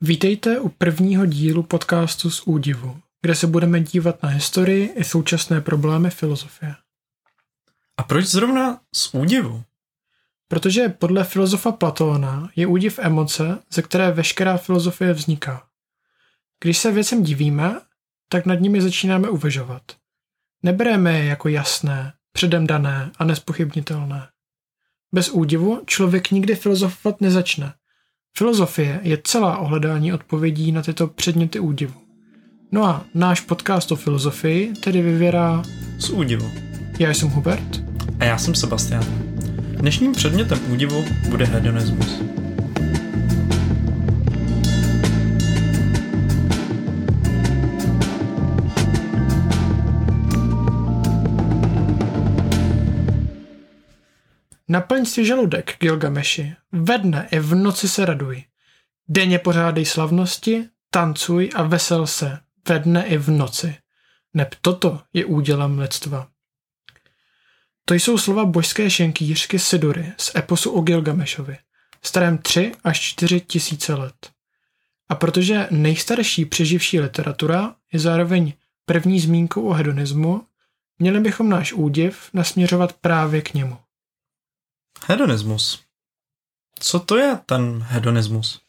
Vítejte u prvního dílu podcastu z údivu, kde se budeme dívat na historii i současné problémy filozofie. A proč zrovna z údivu? Protože podle filozofa Platóna je údiv emoce, ze které veškerá filozofie vzniká. Když se věcem divíme, tak nad nimi začínáme uvažovat. Nebereme je jako jasné, předem dané a nespochybnitelné. Bez údivu člověk nikdy filozofovat nezačne. Filozofie je celá ohledání odpovědí na tyto předměty údivu. No a náš podcast o filozofii tedy vyvěrá Z údivu. Já jsem Hubert. A já jsem Sebastian. Dnešním předmětem údivu bude hedonismus. Naplň si žaludek, Gilgameši. Ve dne i v noci se raduj. Denně pořádej slavnosti, tancuj a vesel se. Ve dne i v noci. Neb toto je údělem lidstva. To jsou slova božské šenkýřky Sidury z eposu o Gilgamešovi, starém 3 až 4 tisíce let. A protože nejstarší přeživší literatura je zároveň první zmínkou o hedonismu, měli bychom náš údiv nasměřovat právě k němu. Hedonismus. Co to je ten hedonismus?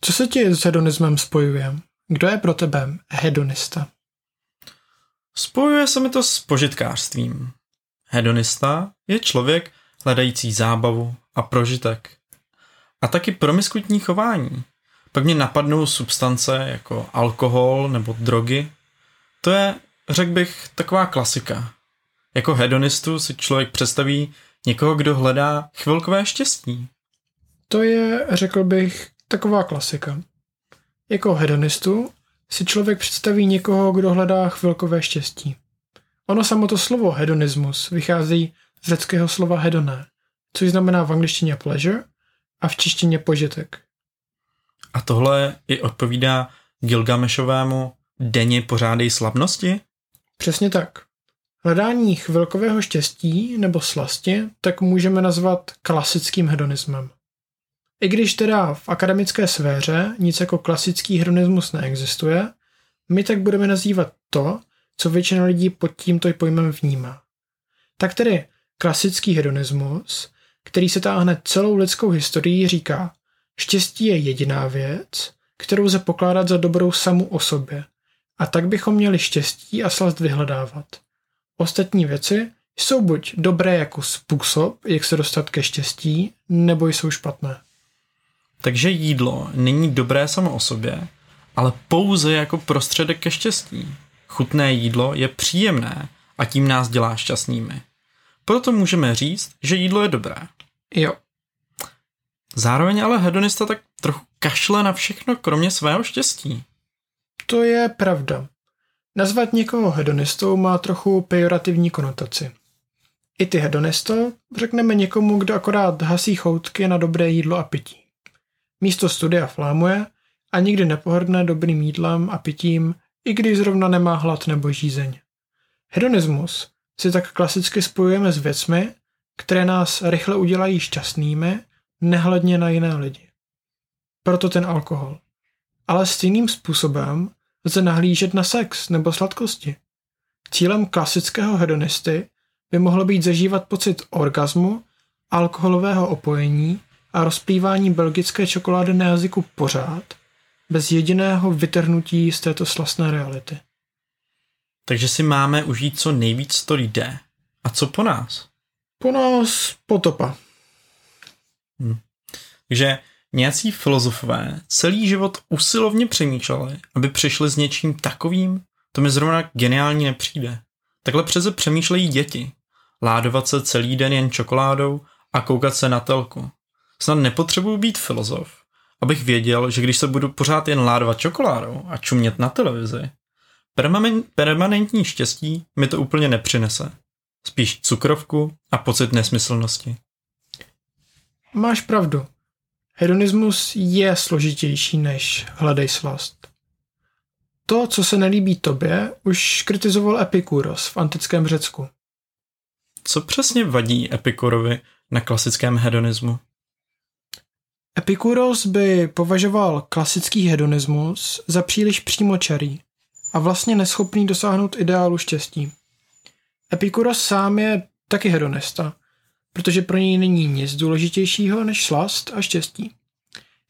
Co se ti s hedonismem spojuje? Kdo je pro tebe hedonista? Spojuje se mi to s požitkářstvím. Hedonista je člověk hledající zábavu a prožitek. A taky promiskutní chování. Pak mě napadnou substance jako alkohol nebo drogy. To je, řekl bych, taková klasika. Jako hedonistu si člověk představí někoho, kdo hledá chvilkové štěstí. To je, řekl bych, taková klasika. Jako hedonistu si člověk představí někoho, kdo hledá chvilkové štěstí. Ono samo to slovo hedonismus vychází z řeckého slova hedoné, což znamená v angličtině pleasure a v češtině požitek. A tohle i odpovídá Gilgamešovému denně pořádej slavnosti? Přesně tak. Hledání chvilkového štěstí nebo slasti tak můžeme nazvat klasickým hedonismem. I když teda v akademické sféře nic jako klasický hedonismus neexistuje, my tak budeme nazývat to, co většina lidí pod tímto pojmem vnímá. Tak tedy klasický hedonismus, který se táhne celou lidskou historií, říká, štěstí je jediná věc, kterou lze pokládat za dobrou samu o sobě. A tak bychom měli štěstí a slast vyhledávat. Ostatní věci jsou buď dobré jako způsob, jak se dostat ke štěstí, nebo jsou špatné. Takže jídlo není dobré samo o sobě, ale pouze jako prostředek ke štěstí. Chutné jídlo je příjemné a tím nás dělá šťastnými. Proto můžeme říct, že jídlo je dobré. Jo, Zároveň ale hedonista tak trochu kašle na všechno kromě svého štěstí. to je pravda. Nazvat někoho hedonistou má trochu pejorativní konotaci. I ty hedonisto řekneme někomu, kdo akorát hasí choutky na dobré jídlo a pití. Místo studia flámuje a nikdy nepohrdne dobrým jídlem a pitím, i když zrovna nemá hlad nebo žízeň. Hedonismus si tak klasicky spojujeme s věcmi, které nás rychle udělají šťastnými, nehledně na jiné lidi. Proto ten alkohol. Ale stejným způsobem lze nahlížet na sex nebo sladkosti. Cílem klasického hedonisty by mohlo být zažívat pocit orgazmu, alkoholového opojení a rozplývání belgické čokolády na jazyku pořád, bez jediného vytrhnutí z této slastné reality. Takže si máme užít co nejvíc to jde. A co po nás? Po nás potopa. Takže nějací filozofové celý život usilovně přemýšleli, aby přišli s něčím takovým, to mi zrovna geniální nepřijde. Takhle přece přemýšlejí děti. Ládovat se celý den jen čokoládou a koukat se na telku. Snad nepotřebuji být filozof, abych věděl, že když se budu pořád jen ládovat čokoládou a čumět na televizi, permanentní štěstí mi to úplně nepřinese. Spíš cukrovku a pocit nesmyslnosti. Máš pravdu. Hedonismus je složitější než hledej slast. To, co se nelíbí tobě, už kritizoval Epikuros v antickém Řecku. Co přesně vadí Epikorovi na klasickém hedonismu? Epikuros by považoval klasický hedonismus za příliš přímočarý a vlastně neschopný dosáhnout ideálu štěstí. Epikuros sám je taky hedonista, protože pro něj není nic důležitějšího než slast a štěstí.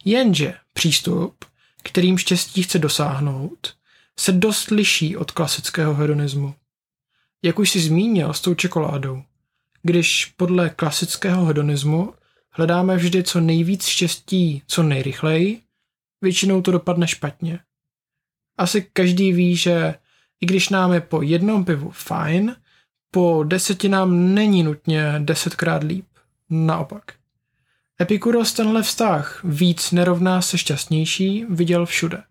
Jenže přístup, kterým štěstí chce dosáhnout, se dost liší od klasického hedonismu. Jak už si zmínil s tou čokoládou, když podle klasického hedonismu hledáme vždy co nejvíc štěstí co nejrychleji, většinou to dopadne špatně. Asi každý ví, že i když nám je po jednom pivu fajn, po deseti nám není nutně desetkrát líp. Naopak. Epikuros tenhle vztah víc nerovná se šťastnější viděl všude.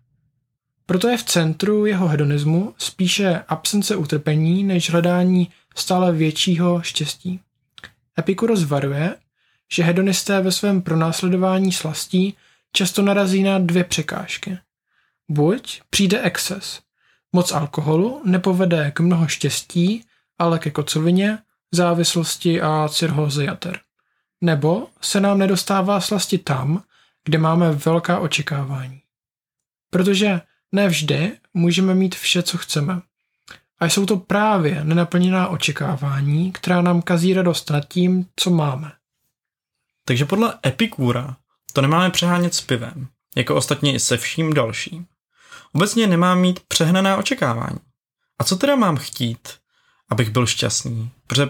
Proto je v centru jeho hedonismu spíše absence utrpení než hledání stále většího štěstí. Epikuros varuje, že hedonisté ve svém pronásledování slastí často narazí na dvě překážky. Buď přijde exces. Moc alkoholu nepovede k mnoho štěstí, ale ke kocovině, závislosti a cirhóze jater. Nebo se nám nedostává slasti tam, kde máme velká očekávání. Protože ne vždy můžeme mít vše, co chceme. A jsou to právě nenaplněná očekávání, která nám kazí radost nad tím, co máme. Takže podle Epikura to nemáme přehánět s pivem, jako ostatně i se vším dalším. Obecně nemám mít přehnaná očekávání. A co teda mám chtít, abych byl šťastný? Protože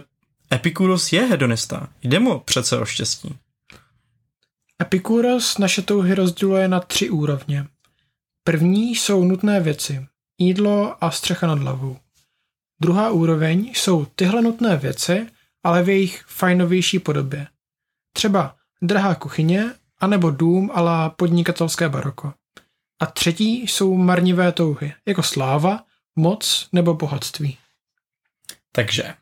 Epikuros je hedonista, jde mu přece o štěstí. Epikuros naše touhy rozděluje na tři úrovně. První jsou nutné věci, jídlo a střecha nad hlavou. Druhá úroveň jsou tyhle nutné věci, ale v jejich fajnovější podobě. Třeba drahá kuchyně, anebo dům ala podnikatelské baroko. A třetí jsou marnivé touhy, jako sláva, moc nebo bohatství. Takže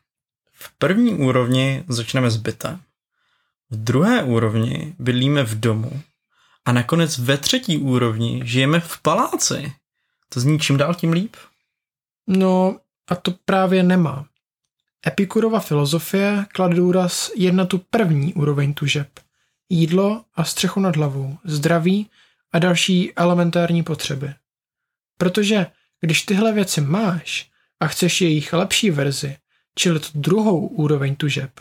v první úrovni začneme s bytem. V druhé úrovni bydlíme v domu. A nakonec ve třetí úrovni žijeme v paláci. To zní čím dál tím líp? No, a to právě nemá. Epikurova filozofie klade důraz jen na tu první úroveň tužeb. Jídlo a střechu nad hlavou, zdraví a další elementární potřeby. Protože když tyhle věci máš a chceš jejich lepší verzi, čili tu druhou úroveň tužeb,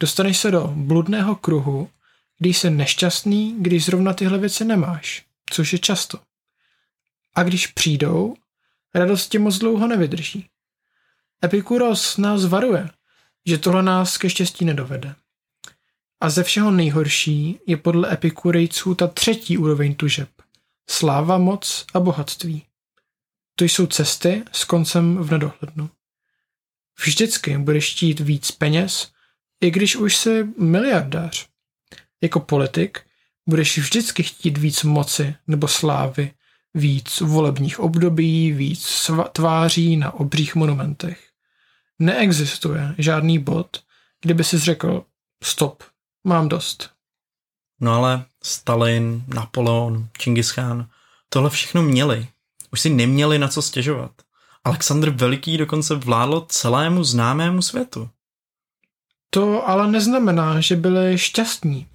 dostaneš se do bludného kruhu, kdy jsi nešťastný, když zrovna tyhle věci nemáš, což je často. A když přijdou, radost tě moc dlouho nevydrží. Epikuros nás varuje, že tohle nás ke štěstí nedovede. A ze všeho nejhorší je podle epikurejců ta třetí úroveň tužeb. Sláva, moc a bohatství. To jsou cesty s koncem v nedohlednu. Vždycky budeš chtít víc peněz, i když už jsi miliardář. Jako politik budeš vždycky chtít víc moci nebo slávy, víc volebních období, víc tváří na obřích monumentech. Neexistuje žádný bod, kdyby si řekl stop, mám dost. No ale Stalin, Napoleon, Čingis Khan, tohle všechno měli. Už si neměli na co stěžovat. Alexandr Veliký dokonce vládl celému známému světu. To ale neznamená, že byli šťastní.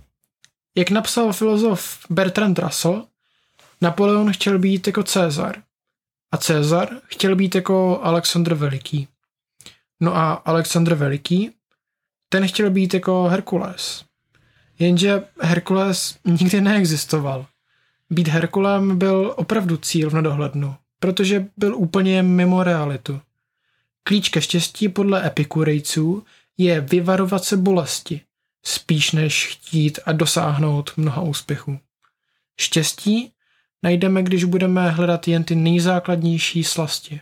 Jak napsal filozof Bertrand Russell, Napoleon chtěl být jako Cezar a Cezar chtěl být jako Alexandr Veliký. No a Alexandr Veliký, ten chtěl být jako Herkules. Jenže Herkules nikdy neexistoval. Být Herkulem byl opravdu cíl v nedohlednu, protože byl úplně mimo realitu. Klíč ke štěstí podle epikurejců je vyvarovat se bolesti, spíš než chtít a dosáhnout mnoha úspěchů. Štěstí najdeme, když budeme hledat jen ty nejzákladnější slasti.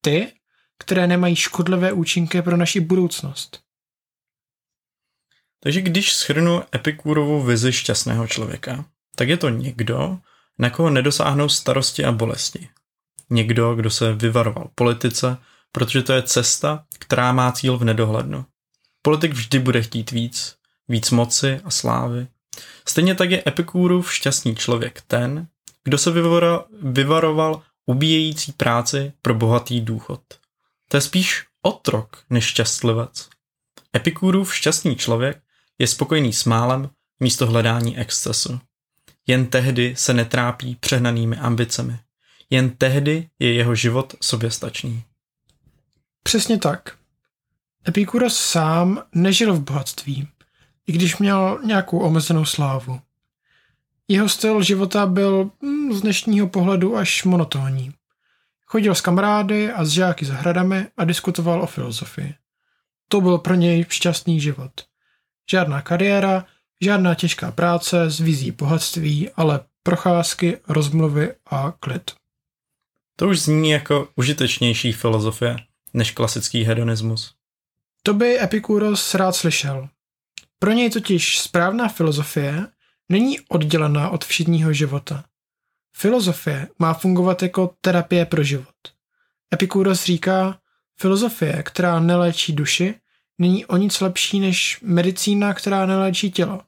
Ty, které nemají škodlivé účinky pro naši budoucnost. Takže když schrnu Epikurovou vizi šťastného člověka, tak je to někdo, na koho nedosáhnou starosti a bolesti. Někdo, kdo se vyvaroval politice, protože to je cesta, která má cíl v nedohlednu. Politik vždy bude chtít víc, víc moci a slávy. Stejně tak je Epikurův šťastný člověk ten, kdo se vyvaroval ubíjející práci pro bohatý důchod. To je spíš otrok než šťastlivec. Epikurův šťastný člověk je spokojený s málem místo hledání excesu. Jen tehdy se netrápí přehnanými ambicemi. Jen tehdy je jeho život soběstačný. Přesně tak. Epikuros sám nežil v bohatství, i když měl nějakou omezenou slávu. Jeho styl života byl hm, z dnešního pohledu až monotónní. Chodil s kamarády a s žáky za hradami a diskutoval o filozofii. To byl pro něj šťastný život. Žádná kariéra, žádná těžká práce s vizí bohatství, ale procházky, rozmluvy a klid. To už zní jako užitečnější filozofie než klasický hedonismus. To by Epikuros rád slyšel. Pro něj totiž správná filozofie není oddělená od všedního života. Filozofie má fungovat jako terapie pro život. Epikuros říká, filozofie, která neléčí duši, není o nic lepší než medicína, která neléčí tělo,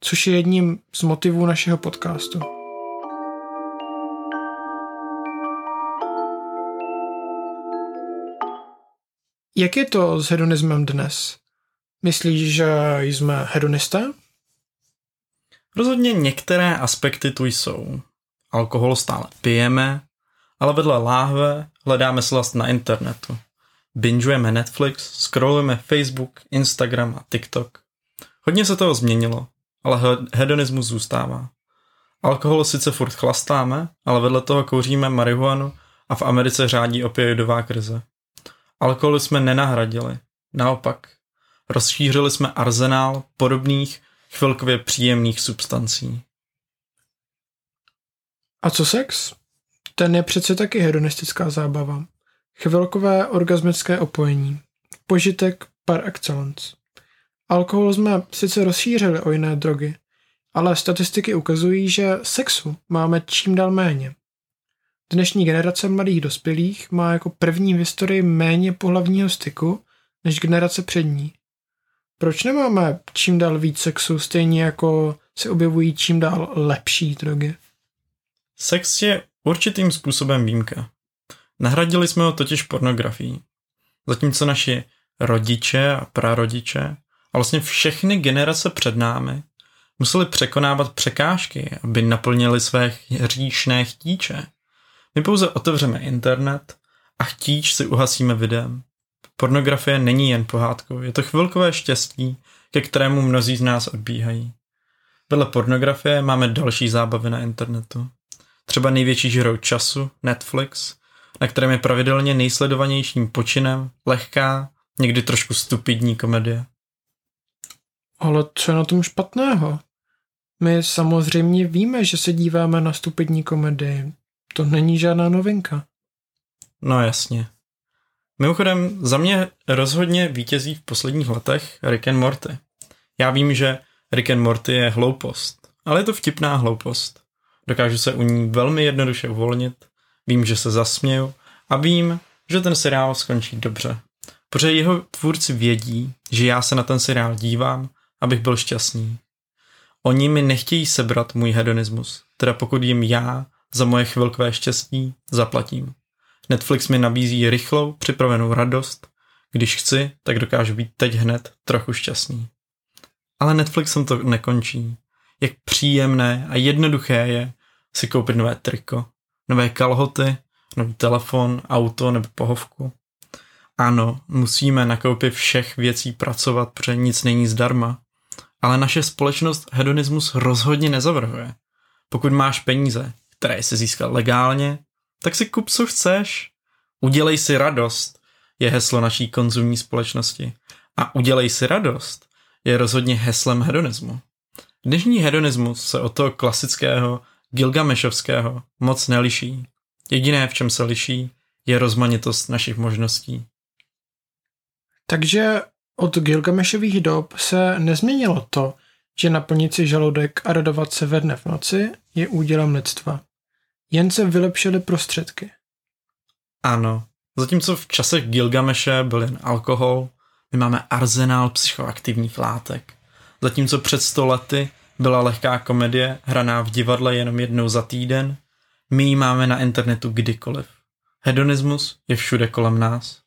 což je jedním z motivů našeho podcastu. Jak je to s hedonismem dnes? Myslíš, že jsme hedonisté? Rozhodně některé aspekty tu jsou. Alkohol stále pijeme, ale vedle láhve hledáme slast na internetu. Bingeujeme Netflix, scrollujeme Facebook, Instagram a TikTok. Hodně se toho změnilo, ale hedonismus zůstává. Alkohol sice furt chlastáme, ale vedle toho kouříme marihuanu a v Americe řádí opioidová krize. Alkohol jsme nenahradili, naopak. Rozšířili jsme arzenál podobných chvilkově příjemných substancí. A co sex? Ten je přece taky hedonistická zábava. Chvilkové orgasmické opojení. Požitek par excellence. Alkohol jsme sice rozšířili o jiné drogy, ale statistiky ukazují, že sexu máme čím dál méně. Dnešní generace mladých dospělých má jako první v historii méně pohlavního styku než generace před ní. Proč nemáme čím dál víc sexu, stejně jako se objevují čím dál lepší drogy? Sex je určitým způsobem výjimka. Nahradili jsme ho totiž pornografií. Zatímco naši rodiče a prarodiče a vlastně všechny generace před námi museli překonávat překážky, aby naplnili své hříšné chtíče. My pouze otevřeme internet a chtíč si uhasíme videem. Pornografie není jen pohádkou, je to chvilkové štěstí, ke kterému mnozí z nás odbíhají. Vedle pornografie máme další zábavy na internetu. Třeba největší žrou času, Netflix, na kterém je pravidelně nejsledovanějším počinem lehká, někdy trošku stupidní komedie. Ale co je na tom špatného? My samozřejmě víme, že se díváme na stupidní komedii. To není žádná novinka. No jasně. Mimochodem, za mě rozhodně vítězí v posledních letech Rick and Morty. Já vím, že Rick and Morty je hloupost, ale je to vtipná hloupost. Dokážu se u ní velmi jednoduše uvolnit, vím, že se zasměju a vím, že ten seriál skončí dobře. Protože jeho tvůrci vědí, že já se na ten seriál dívám, abych byl šťastný. Oni mi nechtějí sebrat můj hedonismus, teda pokud jim já za moje chvilkové štěstí zaplatím. Netflix mi nabízí rychlou, připravenou radost. Když chci, tak dokážu být teď hned trochu šťastný. Ale Netflixem to nekončí. Jak příjemné a jednoduché je si koupit nové triko, nové kalhoty, nový telefon, auto nebo pohovku. Ano, musíme na koupi všech věcí pracovat, protože nic není zdarma. Ale naše společnost hedonismus rozhodně nezavrhuje. Pokud máš peníze, které jsi získal legálně, tak si kup, co chceš. Udělej si radost, je heslo naší konzumní společnosti. A udělej si radost je rozhodně heslem hedonismu. Dnešní hedonismus se od toho klasického Gilgamešovského moc neliší. Jediné, v čem se liší, je rozmanitost našich možností. Takže od Gilgamešových dob se nezměnilo to, že naplnit si žaludek a radovat se ve dne v noci je údělem lidstva. Jen se vylepšily prostředky. Ano, zatímco v časech Gilgameše byl jen alkohol, my máme arzenál psychoaktivních látek. Zatímco před sto lety byla lehká komedie, hraná v divadle jenom jednou za týden, my ji máme na internetu kdykoliv. Hedonismus je všude kolem nás.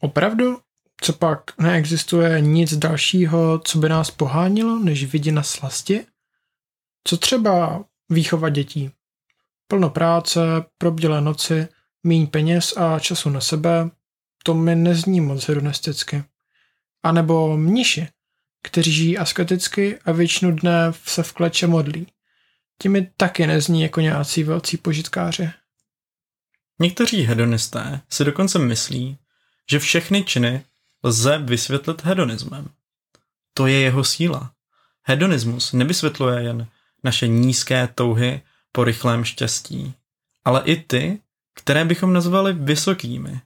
Opravdu? Co pak neexistuje nic dalšího, co by nás pohánilo, než vidina slasti? Co třeba výchova dětí. Plno práce, probdělé noci, míň peněz a času na sebe, to mi nezní moc hedonisticky. A nebo mniši, kteří žijí asketicky a většinu dne se v kleče modlí. Ti mi taky nezní jako nějací velcí požitkáři. Někteří hedonisté si dokonce myslí, že všechny činy lze vysvětlit hedonismem. To je jeho síla. Hedonismus nevysvětluje jen naše nízké touhy po rychlém štěstí, ale i ty, které bychom nazvali vysokými.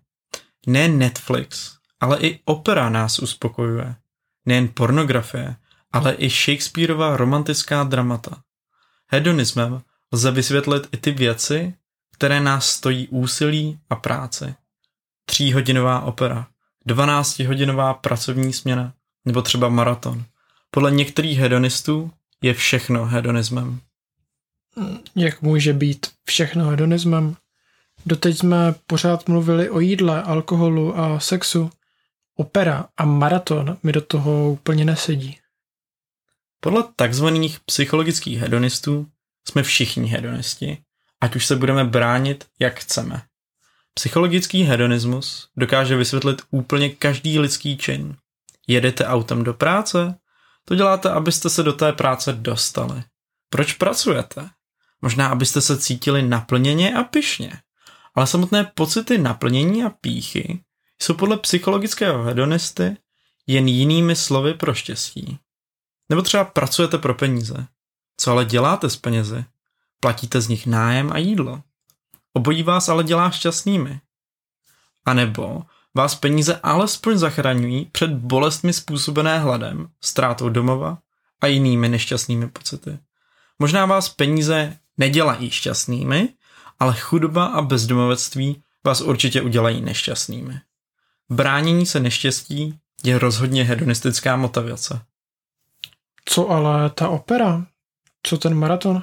Ne Netflix, ale i opera nás uspokojuje. Nejen pornografie, ale i Shakespeareova romantická dramata. Hedonismem lze vysvětlit i ty věci, které nás stojí úsilí a práci. Tříhodinová opera, 12-hodinová pracovní směna nebo třeba maraton. Podle některých hedonistů je všechno hedonismem. Jak může být všechno hedonismem? Doteď jsme pořád mluvili o jídle, alkoholu a sexu. Opera a maraton mi do toho úplně nesedí. Podle takzvaných psychologických hedonistů jsme všichni hedonisti, ať už se budeme bránit, jak chceme. Psychologický hedonismus dokáže vysvětlit úplně každý lidský čin. Jedete autem do práce? To děláte, abyste se do té práce dostali. Proč pracujete? Možná, abyste se cítili naplněně a pyšně. Ale samotné pocity naplnění a píchy jsou podle psychologického hedonisty jen jinými slovy pro štěstí. Nebo třeba pracujete pro peníze. Co ale děláte s penězi? Platíte z nich nájem a jídlo. Obojí vás ale dělá šťastnými. A nebo vás peníze alespoň zachraňují před bolestmi způsobené hladem, ztrátou domova a jinými nešťastnými pocity. Možná vás peníze nedělají šťastnými, ale chudoba a bezdomovectví vás určitě udělají nešťastnými. Bránění se neštěstí je rozhodně hedonistická motivace. Co ale ta opera? Co ten maraton?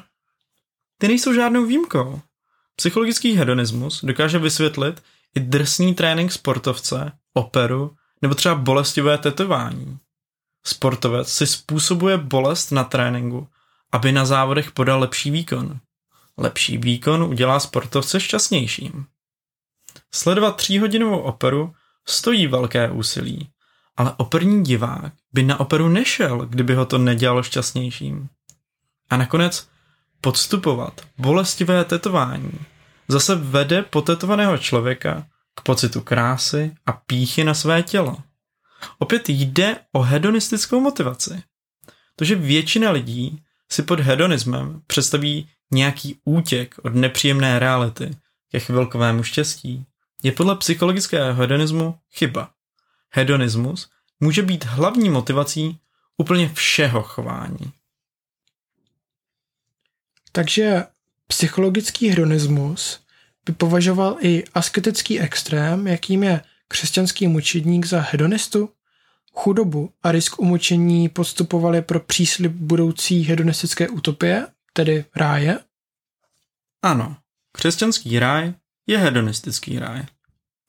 Ty nejsou žádnou výjimkou. Psychologický hedonismus dokáže vysvětlit i drsný trénink sportovce, operu nebo třeba bolestivé tetování. Sportovec si způsobuje bolest na tréninku, aby na závodech podal lepší výkon. Lepší výkon udělá sportovce šťastnějším. Sledovat tříhodinovou operu stojí velké úsilí, ale operní divák by na operu nešel, kdyby ho to nedělalo šťastnějším. A nakonec podstupovat bolestivé tetování zase vede potetovaného člověka k pocitu krásy a píchy na své tělo. Opět jde o hedonistickou motivaci. To, že většina lidí si pod hedonismem představí nějaký útěk od nepříjemné reality ke chvilkovému štěstí, je podle psychologického hedonismu chyba. Hedonismus může být hlavní motivací úplně všeho chování. Takže psychologický hedonismus by považoval i asketický extrém, jakým je křesťanský mučedník za hedonistu? Chudobu a risk umučení podstupovali pro příslip budoucí hedonistické utopie, tedy ráje? Ano, křesťanský ráj je hedonistický ráj.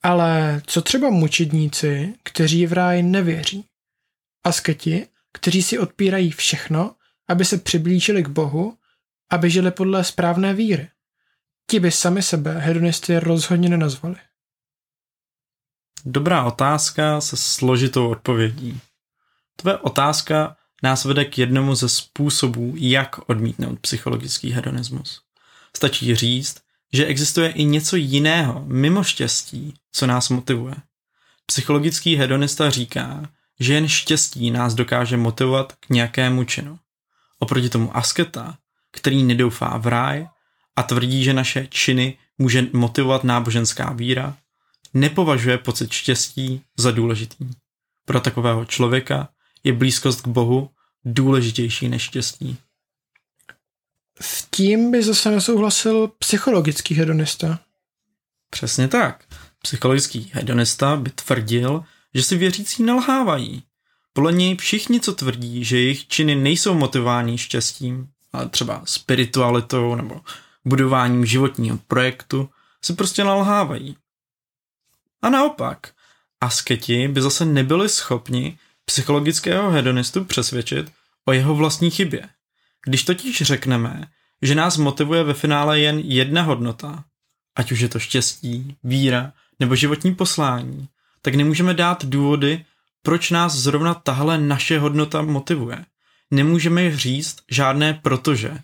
Ale co třeba mučedníci, kteří v ráj nevěří? Asketi, kteří si odpírají všechno, aby se přiblížili k Bohu, aby žili podle správné víry. Ti by sami sebe hedonisty rozhodně nenazvali. Dobrá otázka se složitou odpovědí. Tvoje otázka nás vede k jednomu ze způsobů, jak odmítnout psychologický hedonismus. Stačí říct, že existuje i něco jiného, mimo štěstí, co nás motivuje. Psychologický hedonista říká, že jen štěstí nás dokáže motivovat k nějakému činu. Oproti tomu asketa, který nedoufá v ráj a tvrdí, že naše činy může motivovat náboženská víra, nepovažuje pocit štěstí za důležitý. Pro takového člověka je blízkost k Bohu důležitější než štěstí. S tím by zase nesouhlasil psychologický hedonista. Přesně tak. Psychologický hedonista by tvrdil, že si věřící nalhávají. Podle něj všichni, co tvrdí, že jejich činy nejsou motivovány štěstím, ale třeba spiritualitou nebo budováním životního projektu, si prostě nalhávají. A naopak, asketi by zase nebyli schopni psychologického hedonistu přesvědčit o jeho vlastní chybě. Když totiž řekneme, že nás motivuje ve finále jen jedna hodnota, ať už je to štěstí, víra nebo životní poslání, tak nemůžeme dát důvody, proč nás zrovna tahle naše hodnota motivuje. Nemůžeme říct žádné protože.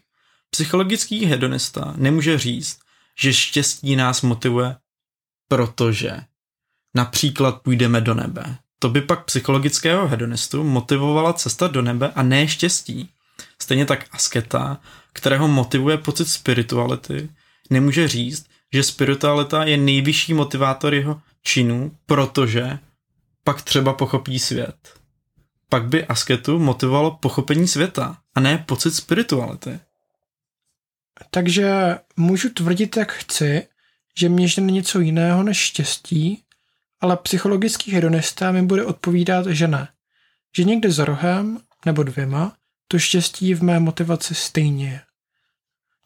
Psychologický hedonista nemůže říct, že štěstí nás motivuje, protože například půjdeme do nebe. To by pak psychologického hedonistu motivovala cesta do nebe a ne štěstí. Stejně tak asketa, kterého motivuje pocit spirituality, nemůže říct, že spiritualita je nejvyšší motivátor jeho činů, protože pak třeba pochopí svět. Pak by asketu motivovalo pochopení světa a ne pocit spirituality. Takže můžu tvrdit, jak chci, že mě žene něco jiného než štěstí, ale psychologický hedonista mi bude odpovídat, že ne. Že někde za rohem, nebo dvěma, to štěstí v mé motivaci stejně je.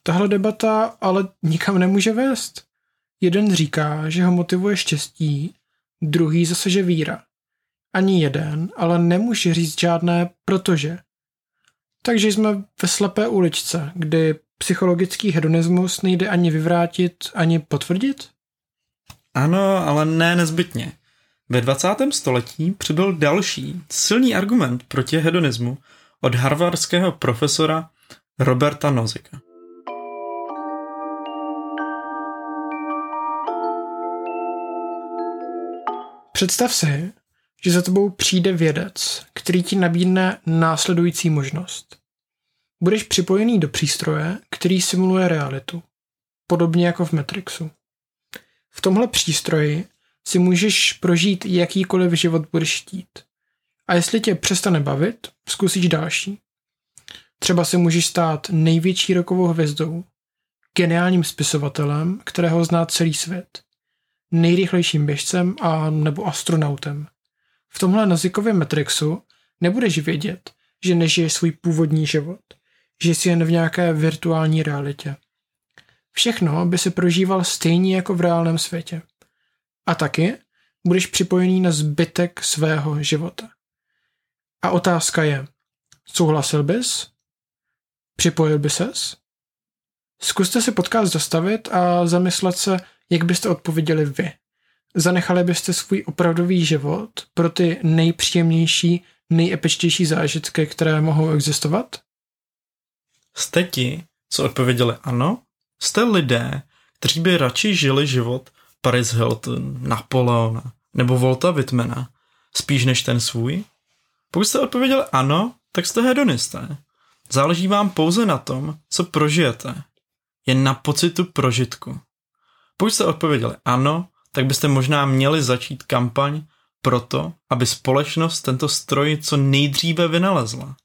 Tahle debata ale nikam nemůže vést. Jeden říká, že ho motivuje štěstí, druhý zase, že víra. Ani jeden, ale nemůže říct žádné protože. Takže jsme ve slepé uličce, kdy psychologický hedonismus nejde ani vyvrátit, ani potvrdit? Ano, ale ne nezbytně. Ve 20. století přibyl další silný argument proti hedonismu od harvardského profesora Roberta Nozika. Představ si, že za tebou přijde vědec, který ti nabídne následující možnost. Budeš připojený do přístroje, který simuluje realitu, podobně jako v Matrixu. V tomhle přístroji si můžeš prožít jakýkoliv život budeš chtít. A jestli tě přestane bavit, zkusíš další. Třeba si můžeš stát největší rokovou hvězdou, geniálním spisovatelem, kterého zná celý svět, nejrychlejším běžcem a nebo astronautem. V tomhle nazikovém Matrixu nebudeš vědět, že nežiješ svůj původní život, že jsi jen v nějaké virtuální realitě. Všechno by se prožíval stejně jako v reálném světě. A taky budeš připojený na zbytek svého života. A otázka je, souhlasil bys? Připojil by ses? Zkuste si podcast zastavit a zamyslet se, jak byste odpověděli vy. Zanechali byste svůj opravdový život pro ty nejpříjemnější, nejepečtější zážitky, které mohou existovat? Jste ti, co odpověděli ano? Jste lidé, kteří by radši žili život Paris Hilton, Napoleona nebo Volta Whitmana, spíš než ten svůj? Pokud jste odpověděli ano, tak jste hedonisté. Záleží vám pouze na tom, co prožijete. Jen na pocitu prožitku. Pokud jste odpověděli ano, tak byste možná měli začít kampaň pro to, aby společnost tento stroj co nejdříve vynalezla.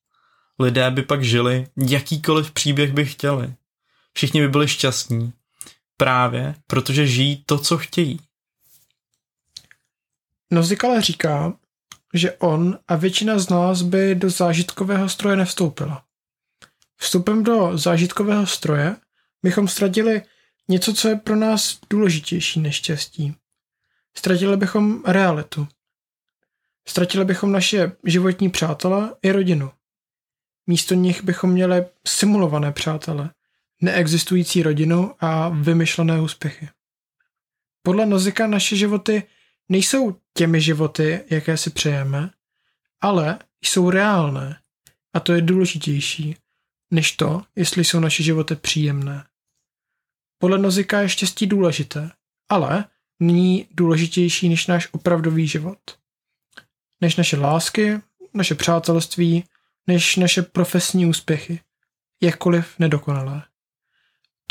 Lidé by pak žili, jakýkoliv příběh by chtěli. Všichni by byli šťastní. Právě protože žijí to, co chtějí. Nozik ale říká, že on a většina z nás by do zážitkového stroje nevstoupila. Vstupem do zážitkového stroje bychom ztratili něco, co je pro nás důležitější než štěstí. Ztratili bychom realitu. Ztratili bychom naše životní přátele i rodinu. Místo nich bychom měli simulované přátele, neexistující rodinu a vymyšlené úspěchy. Podle Nozika naše životy nejsou těmi životy, jaké si přejeme, ale jsou reálné. A to je důležitější, než to, jestli jsou naše životy příjemné. Podle Nozika je štěstí důležité, ale není důležitější než náš opravdový život. Než naše lásky, naše přátelství, než naše profesní úspěchy, jakkoliv nedokonalé.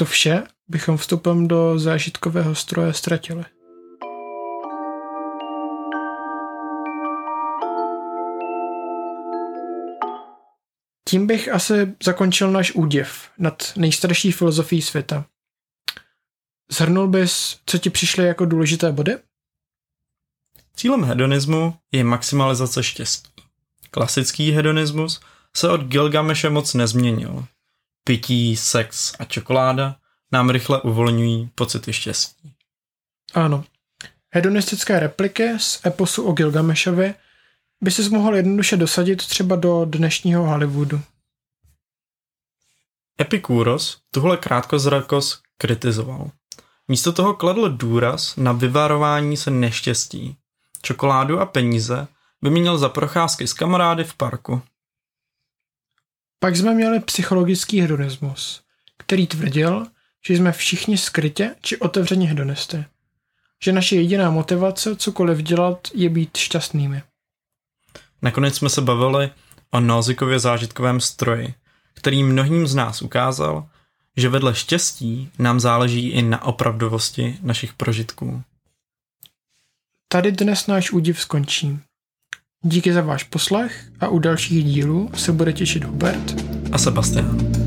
To vše bychom vstupem do zážitkového stroje ztratili. Tím bych asi zakončil náš údiv nad nejstarší filozofií světa. Zhrnul bys, co ti přišly jako důležité body? Cílem hedonismu je maximalizace štěstí. Klasický hedonismus se od Gilgameše moc nezměnil. Pití, sex a čokoláda nám rychle uvolňují pocity štěstí. Ano. Hedonistické repliky z eposu o Gilgamešovi by si mohl jednoduše dosadit třeba do dnešního Hollywoodu. Epikúros tuhle krátkozrakost kritizoval. Místo toho kladl důraz na vyvarování se neštěstí. Čokoládu a peníze vyměnil za procházky s kamarády v parku. Pak jsme měli psychologický hedonismus, který tvrdil, že jsme všichni skrytě či otevřeně hedonisty. Že naše jediná motivace cokoliv dělat je být šťastnými. Nakonec jsme se bavili o Nozikově zážitkovém stroji, který mnohým z nás ukázal, že vedle štěstí nám záleží i na opravdovosti našich prožitků. Tady dnes náš údiv skončí. Díky za váš poslech a u dalších dílů se bude těšit Hubert a Sebastian.